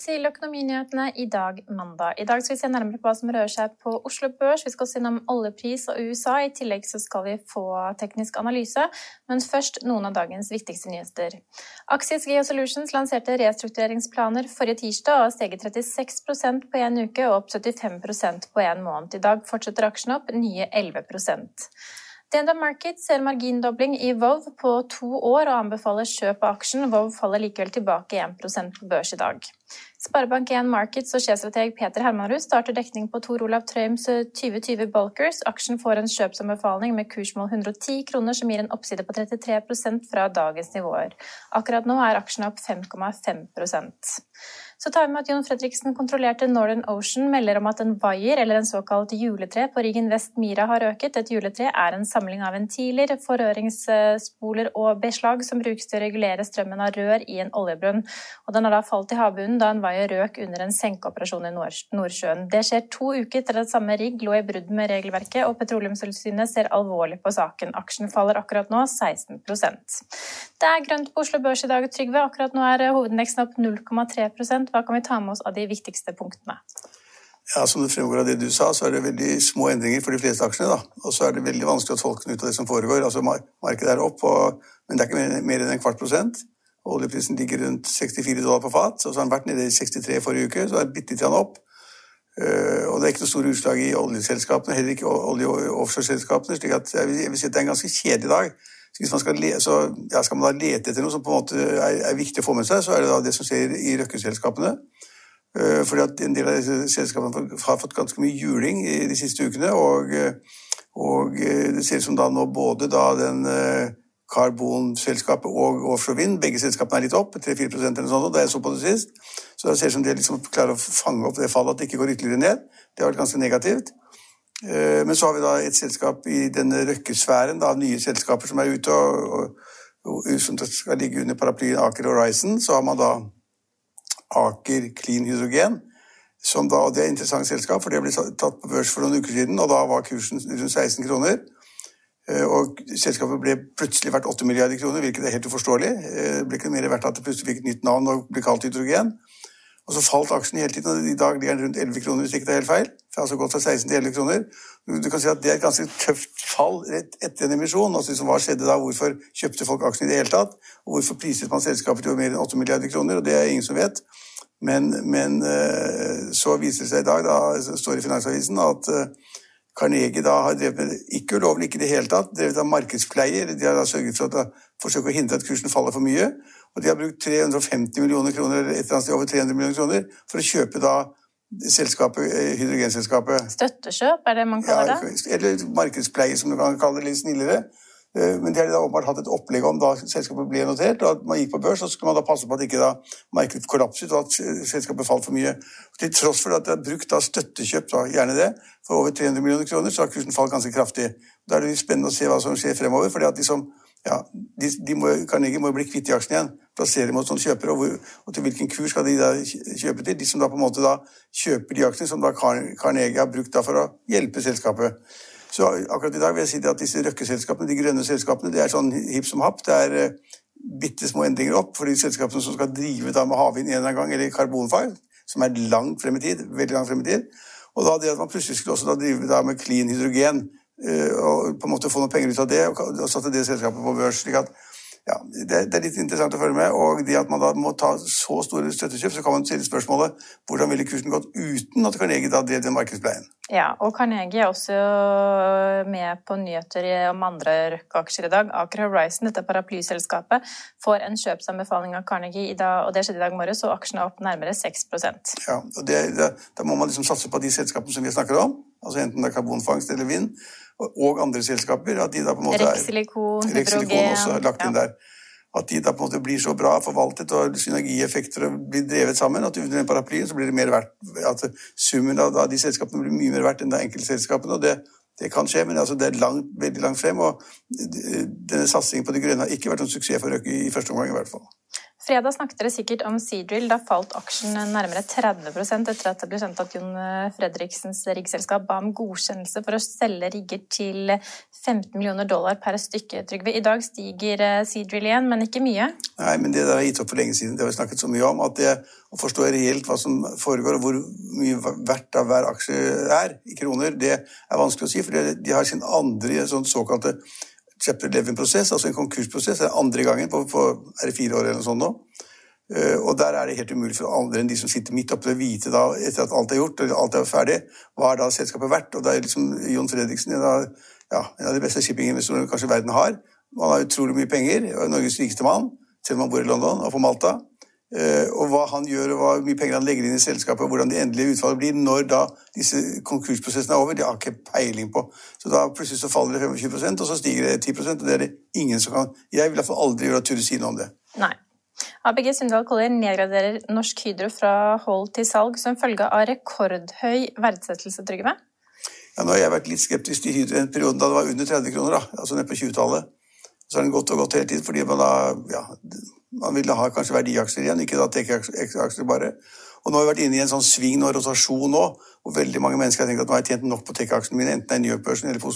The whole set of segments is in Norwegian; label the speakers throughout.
Speaker 1: Til Økonominyhetene i dag, mandag. I dag skal vi se nærmere på hva som rører seg på Oslo Børs. Vi skal også innom oljepris og USA. I tillegg så skal vi få teknisk analyse. Men først noen av dagens viktigste nyheter. Axies Geosolutions lanserte restruktureringsplaner forrige tirsdag og har steget 36% på én uke og opp 75 på én måned. I dag fortsetter aksjen opp nye 11 DNB Market ser margindobling i Vov på to år og anbefaler kjøp av aksjen. Vov faller likevel tilbake 1% på børs i dag. Sparebank1 Markets og sjefstrateg Peter Hermanrud starter dekning på Tor Olav Trøims 2020 Bulkers. Aksjen får en kjøpsanbefaling med kursmål 110 kroner, som gir en oppside på 33% fra dagens nivåer. Akkurat nå er aksjen opp 5,5 så tar vi med at Jon Fredriksen kontrollerte Northern Ocean melder om at en vaier, eller en såkalt juletre, på riggen Vest Mira har øket. Et juletre er en samling av ventiler, forøringsspoler og beslag som brukes til å regulere strømmen av rør i en oljebrønn. Og den har da falt i havbunnen da en vaier røk under en senkeoperasjon i Nordsjøen. Det skjer to uker etter at samme rigg lå i brudd med regelverket, og Petroleumstilsynet ser alvorlig på saken. Aksjen faller akkurat nå 16% Det er grønt på Oslo Børs i dag, Trygve. Akkurat nå er hovedindeksen opp 0,3 hva kan vi ta med oss av de viktigste punktene?
Speaker 2: Ja, Som det fremgår av det du sa, så er det veldig små endringer for de fleste aksjene. da. Og så er det veldig vanskelig å tolke ut av det som foregår. Altså, Markedet er opp, og, men det er ikke mer, enn en kvart prosent. Oljeprisen ligger rundt 64 dollar på fat, og så har den vært nede i 63 forrige uke, så er det bitte litt opp. Uh, og det er ikke noe store utslag i oljeselskapene, heller ikke olje- og offshoreselskapene. slik jeg vil si at det er en ganske kjedelig dag. Hvis man skal, le, så, ja, skal man da lete etter noe som på en måte er, er, viktig å få med seg, så er det da det som skjer i røkkeselskapene. Uh, fordi at en del av disse selskapene har fått ganske mye juling i de siste ukene. Og, og det ser ut som da nå både da den uh, karbonselskapet og offshore vind, begge selskapene er litt opp, 3-4% eller sånt, da jeg så på det sist. Så det ser ut som de liksom klarer å fange opp det fallet, at det ikke går ytterligere ned. Det har vært ganske negativt. Eh, men så har vi da et selskap i denne røkkesfæren av nye selskaper som er ute, og, og, og som skal ligge under paraplyen Aker Horizon. Så har man da Aker Clean Hydrogen, som da, og det er et interessant selskap, for det ble tatt på børs for noen uker siden, og da var kursen rundt 16 kroner. Eh, og selskapet ble plutselig verdt 8 milliarder kroner, hvilket er helt uforståelig. Eh, det ble ikke mer verdt at det plutselig fikk et nytt navn og ble kalt hydrogen. Og så falt aksjen hele tiden, og i dag ligger den rundt 11 kroner, hvis ikke det er helt feil. Har altså gått fra 16 til 11 kroner. Du kan si at Det er et ganske tøft fall rett etter en emisjon. Altså Hva skjedde da? Hvorfor kjøpte folk aksjen i det hele tatt? Og hvorfor priset man selskapet til mer enn 8 milliarder kroner? Og Det er ingen som vet. Men, men eh, så viser det seg i dag, da står i Finansavisen, at eh, Carnegie da har drevet med ikke ulovlig, ikke i det hele tatt, drevet av markedspleier. De har da sørget for å forsøke å hindre at kursen faller for mye. Og de har brukt 350 millioner kroner, eller et eller annet sted over 300 millioner kroner for å kjøpe da selskapet, eh, hydrogenselskapet.
Speaker 1: Støttekjøp, er det man kaller ja, det?
Speaker 2: Eller markedspleie, som du kan kalle det litt snillere. Eh, men de har da åpenbart hatt et opplegg om da selskapet ble notert, og at man gikk på børs, så skulle man da passe på at ikke da markedet kollapset og at selskapet falt for mye. Til tross for at de har brukt da støttekjøp, da, gjerne det, for over 300 millioner kroner, så har kursen falt ganske kraftig. Da er det spennende å se hva som skjer fremover. fordi at liksom, ja, de, de må, Carnegie må bli kvitt de aksjene igjen plassere dem hos noen kjøpere, og, hvor, og, til hvilken kurs skal de da kjøpe til? De som da på en måte da kjøper de aksjene som da Carnegie har brukt da for å hjelpe selskapet. Så akkurat i dag vil jeg si at disse røkkeselskapene, de grønne selskapene, det er sånn hipp som happ. Det er uh, bitte små endringer opp for de selskapene som skal drive da med havvind en eller annen gang, eller karbonfag, som er langt frem i tid. veldig langt frem i tid. Og da det at man plutselig skulle også drive da med clean hydrogen og på en måte få noen penger ut av det, og satte det selskapet på børs. slik at ja, det, det, er litt interessant å følge med. Og det at man da må ta så store støttekjøp, så kan man stille spørsmålet hvordan ville kursen gått uten at Carnegie da drev den markedspleien?
Speaker 1: Ja, og Carnegie er også med på nyheter om andre Røkke-aksjer i dag. Aker Horizon, dette paraplyselskapet, får en kjøpsanbefaling av Carnegie dag, og det skjedde i dag morges, og aksjene er opp nærmere 6
Speaker 2: Ja, og det, det, Da må man liksom satse på de selskapene som vi snakker om, altså enten det er karbonfangst eller vind og andre selskaper. at de da på en måte
Speaker 1: er, Rexilikon,
Speaker 2: også er lagt inn ja. der. At de da på en måte blir så bra forvaltet og synergieffekter blir drevet sammen at under den paraplyen så blir det mer verdt at summen av de selskapene blir mye mer verdt enn de enkeltselskapene. og det, det kan skje, men altså det er langt, veldig langt frem. og Denne satsingen på det grønne har ikke vært noen suksess for Røkke i første omgang. i hvert fall.
Speaker 1: Fredag snakket dere sikkert om Seadrill. Da falt aksjen nærmere 30 etter at det ble kjent at Jon Fredriksens riggselskap ba om godkjennelse for å selge rigger til 15 millioner dollar per stykke, Trygve. I dag stiger eh, Seadrill igjen, men ikke mye?
Speaker 2: Nei, men det der har gitt opp for lenge siden. Det har vi snakket så mye om. at det å forstå reelt hva som foregår, og hvor mye verdt av hver aksje er i kroner, det er vanskelig å si. For de har sin andre sånn chapter 11-prosess, altså en konkursprosess. Det er andre gangen på, på er det fire år eller noe sånt nå. Uh, og der er det helt umulig for andre enn de som sitter midt oppe, å vite da, etter at alt er gjort, eller alt er ferdig, hva er da selskapet verdt. Og det er liksom Jon Fredriksen en av, ja, en av de beste shippinginvestorene kanskje verden har. Han har utrolig mye penger, og er Norges rikeste mann, selv om han bor i London og på Malta. Eh, og hva han gjør, og hvor mye penger han legger inn i selskapet, og hvordan det endelige utfallet blir når da disse konkursprosessene er over, det har ikke peiling på. Så da plutselig så faller det 25% og så stiger det 10 og det er det ingen som kan Jeg vil i hvert fall aldri gjøre turde si noe om det.
Speaker 1: Nei. ABG Sundal Collier nedgraderer Norsk Hydro fra hold til salg som følge av rekordhøy verdsettelse, Trygve?
Speaker 2: Ja, nå har jeg vært litt skeptisk til Hydro i en periode da det var under 30 kroner, da, altså nede på 20-tallet. Så har den gått og gått hele tiden fordi man da ja, man ville ha kanskje verdiaksjer igjen, ikke da tech-aksjer bare. Og nå har vi vært inne i en sånn sving og rotasjon nå, og veldig mange mennesker har tenkt at nå har jeg tjent nok på tech-aksjene mine, enten det er New York-børsen eller på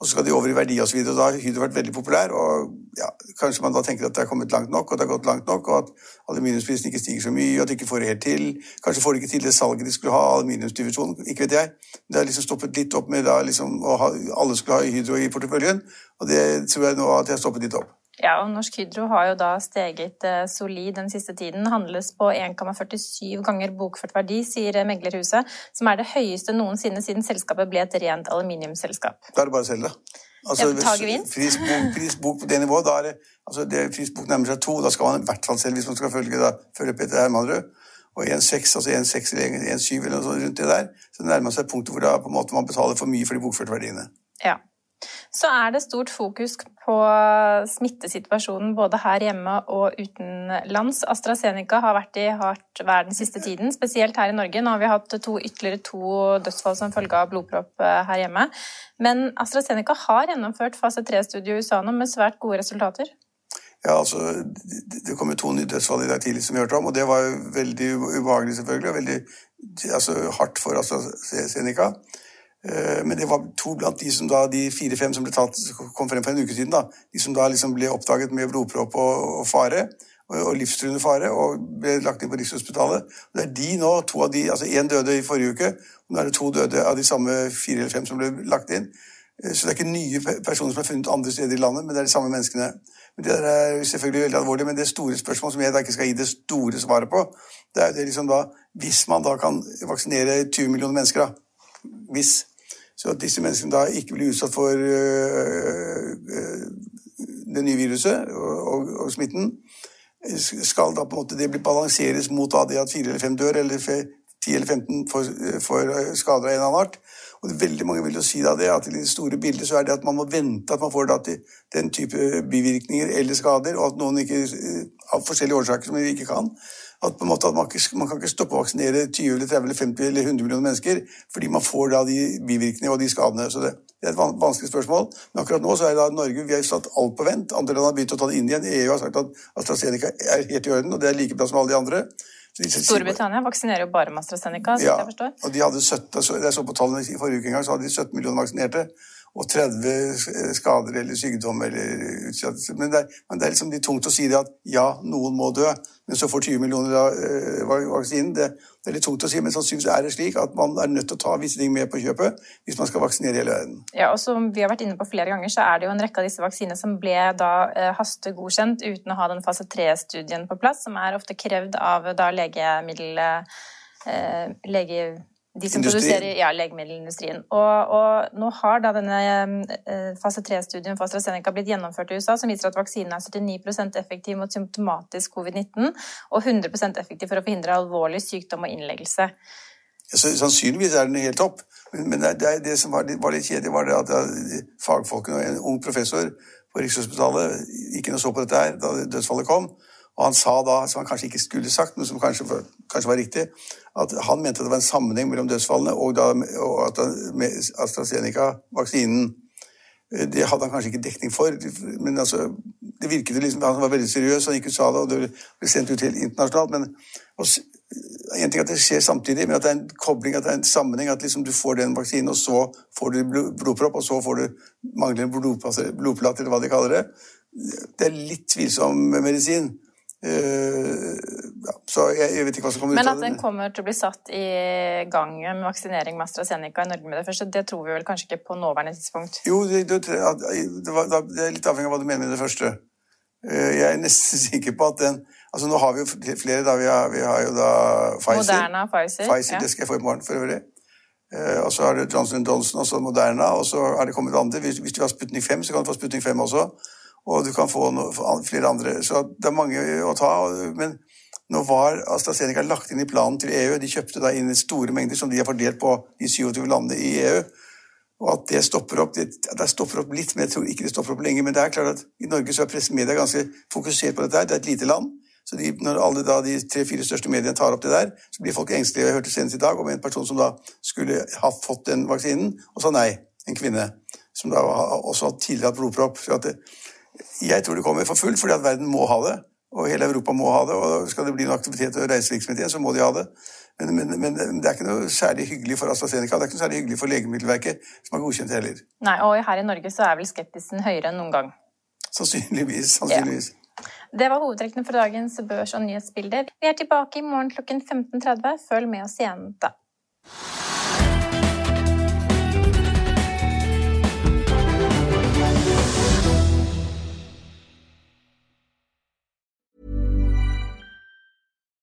Speaker 2: og så skal de over i verdi osv. Da har Hydro vært veldig populær, og ja, kanskje man da tenker at det har kommet langt nok, og det har gått langt nok, og at aluminiumsprisen ikke stiger så mye, og at de ikke får det helt til. Kanskje får de ikke til det salget de skulle ha, aluminiumsdivisjonen, ikke vet jeg. Det har liksom stoppet litt opp med da liksom å ha, alle skulle ha Hydro i porteføljen, og det tror jeg nå at de har stoppet litt opp.
Speaker 1: Ja, og Norsk Hydro har jo da steget eh, solid den siste tiden. Handles på 1,47 ganger bokført verdi, sier meglerhuset, som er det høyeste noensinne siden selskapet ble et rent aluminiumsselskap.
Speaker 2: Da er det bare å selge.
Speaker 1: Altså, ja, hvis
Speaker 2: prisbok, på det nivået, da er det, altså det prisbok nærmer seg to, da skal man i hvert fall selge hvis man skal følge, da, følge Peter Hermanrud. Og 1,6 altså 1,6 eller 1,7 eller noe sånt rundt det der, så nærmer seg punktet hvor da, måte man betaler for mye for de bokførte verdiene.
Speaker 1: Ja. Så er det stort fokus på smittesituasjonen både her hjemme og utenlands. AstraZeneca har vært i hardt vær den siste tiden, spesielt her i Norge. Nå har vi hatt to, ytterligere to dødsfall som følge av blodpropp eh, her hjemme. Men AstraZeneca har gjennomført fase 3-studie i USA nå med svært gode resultater.
Speaker 2: Ja, altså, Det kom to nye dødsfall i dag tidlig, som vi hørte om, og det var jo veldig ubehagelig, selvfølgelig, og veldig altså, hardt for AstraZeneca. Eh, men det var to blant de som da, de fire-fem som ble tatt, kom frem for en uke siden. da, De som da liksom ble oppdaget med blodpropp og, og fare, og, og livstruende fare, og ble lagt inn på Rikshospitalet. Og det er de nå, to av de, altså Én døde i forrige uke, og nå er det to døde av de samme fire eller fem som ble lagt inn. Eh, så det er ikke nye personer som er funnet andre steder i landet, men det er de samme menneskene. Men Det er selvfølgelig veldig alvorlig, men det store spørsmålet som jeg da ikke skal gi det store svaret på, det er jo det liksom da Hvis man da kan vaksinere 20 millioner mennesker, da, hvis så at disse menneskene da ikke blir utsatt for øh, øh, det nye viruset og, og, og, smitten, skal da på en måte det bli balanseres mot da, det at fire eller fem dør, eller 10 eller 15 får, får skader av en annen art. Og veldig mange vil jo si da det at i det store bildet så er det at man må vente at man får da til den type bivirkninger eller skader, og at noen ikke, av forskjellige årsaker som vi ikke kan, at, måte, at man, ikke, man, kan ikke stoppe å vaksinere 20 eller 30 eller 50 eller 100 millioner mennesker fordi man får da de bivirkningene og de skadene. Så det, det er et vanskelig spørsmål. Men akkurat nå så er det da Norge vi har satt alt på vent. Andre land har begynt å ta det inn igjen. EU har sagt at AstraZeneca er helt i orden, og det er like bra som alle de andre.
Speaker 1: Storbritannia vaksinerer jo bare med AstraZeneca. så
Speaker 2: ja,
Speaker 1: jeg forstår.
Speaker 2: og de hadde 17, Jeg så på tallene i forrige uke en gang, så hadde de 17 millioner vaksinerte. Og 30 skader eller sykdom eller utsettelse. Men men det er liksom litt tungt å si det at ja, noen må dø, men så får 20 millioner av uh, vaksinen. Det, det, er litt tungt å si, men sannsynligvis er det slik at man er nødt til å ta visse ting med på kjøpet hvis man skal vaksinere hele verden.
Speaker 1: Ja, og som vi har vært inne på flere ganger, så er det jo en rekke av disse vaksinene som ble da uh, hastegodkjent uten å ha den fase 3-studien på plass, som er ofte krevd av da legemiddel... Uh, lege de som produserer ja, legemiddelindustrien. Og, og, nå har da denne eh, fase 3-studien for AstraZeneca blitt gjennomført i USA, som viser at vaksinen er 79% effektiv mot symptomatisk covid-19 og 100% effektiv for å forhindre alvorlig sykdom og innleggelse.
Speaker 2: Så, sannsynligvis er den helt topp, men, men det, det, det, som var, var litt kjedelig, var det at fagfolkene og en ung professor på Rikshospitalet gikk inn og så på dette her da dødsfallet kom. Og han sa da, som han kanskje ikke skulle sagt, men som kanskje, kanskje var riktig, at han mente det var en sammenheng mellom dødsfallene og, da, og at AstraZeneca-vaksinen eh, Det hadde han kanskje ikke dekning for, men altså, det virket liksom, han var veldig seriøs, han gikk ut og sa det, og det ble sendt ut helt internasjonalt. men en ting at det skjer samtidig, men at det er en kobling, at det er en sammenheng. At liksom du får den vaksinen, og så får du blodpropp, og så får du manglende blodplater, eller hva de kaller det. Det er litt tvilsom medisin. Ja, så jeg, jeg, vet ikke hva som kommer
Speaker 1: Men
Speaker 2: ut
Speaker 1: av det. Men at den kommer til å bli satt i gang med vaksinering med AstraZeneca i Norge med det første, det tror vi vel kanskje ikke på nåværende tidspunkt?
Speaker 2: Jo, det, det, det, var, det er litt avhengig av hva du mener med det første. Uh, jeg er nesten sikker på at den Altså Nå har vi jo flere, da. Vi har, vi har jo da Pfizer.
Speaker 1: Moderna, Pfizer.
Speaker 2: Pfizer ja. Det skal jeg få i morgen, for øvrig. Og så har det Johnson Johnson, og så Moderna, og så har det kommet andre. Hvis, hvis du har Sputnik 5, så kan du få Sputnik 5 også og du kan få noe, flere andre. Så det er mange å ta. Men nå var AstraZeneca lagt inn i planen til EU. De kjøpte da inn store mengder som de har fordelt på de 27 landene i EU. Og at det stopper opp det, det stopper opp litt, men jeg tror ikke det stopper opp lenge. Men det er klart at i Norge så er pressemedia ganske fokusert på dette. her. Det er et lite land. Så de, når alle da, de tre-fire største mediene tar opp det der, så blir folk engstelige. Jeg hørte senest i dag om en person som da skulle ha fått den vaksinen, og sa nei. En kvinne som da også tidligere hatt blodpropp. Så at det, jeg tror det kommer for fullt, fordi at verden må ha det. Og hele Europa må ha det. Og skal det bli noe aktivitet og reisevirksomhet igjen, så må de ha det. Men, men, men, det er ikke noe særlig hyggelig for AstraZeneca. Det er ikke noe særlig hyggelig for Legemiddelverket, som har godkjent det heller.
Speaker 1: Nei, Og her i Norge så er vel skeptisen høyere enn noen gang?
Speaker 2: Sannsynligvis. sannsynligvis.
Speaker 1: Ja. Det var hovedtrekkene for dagens børs- og nyhetsbilder. Vi er tilbake i morgen klokken 15.30. Følg med oss igjen da.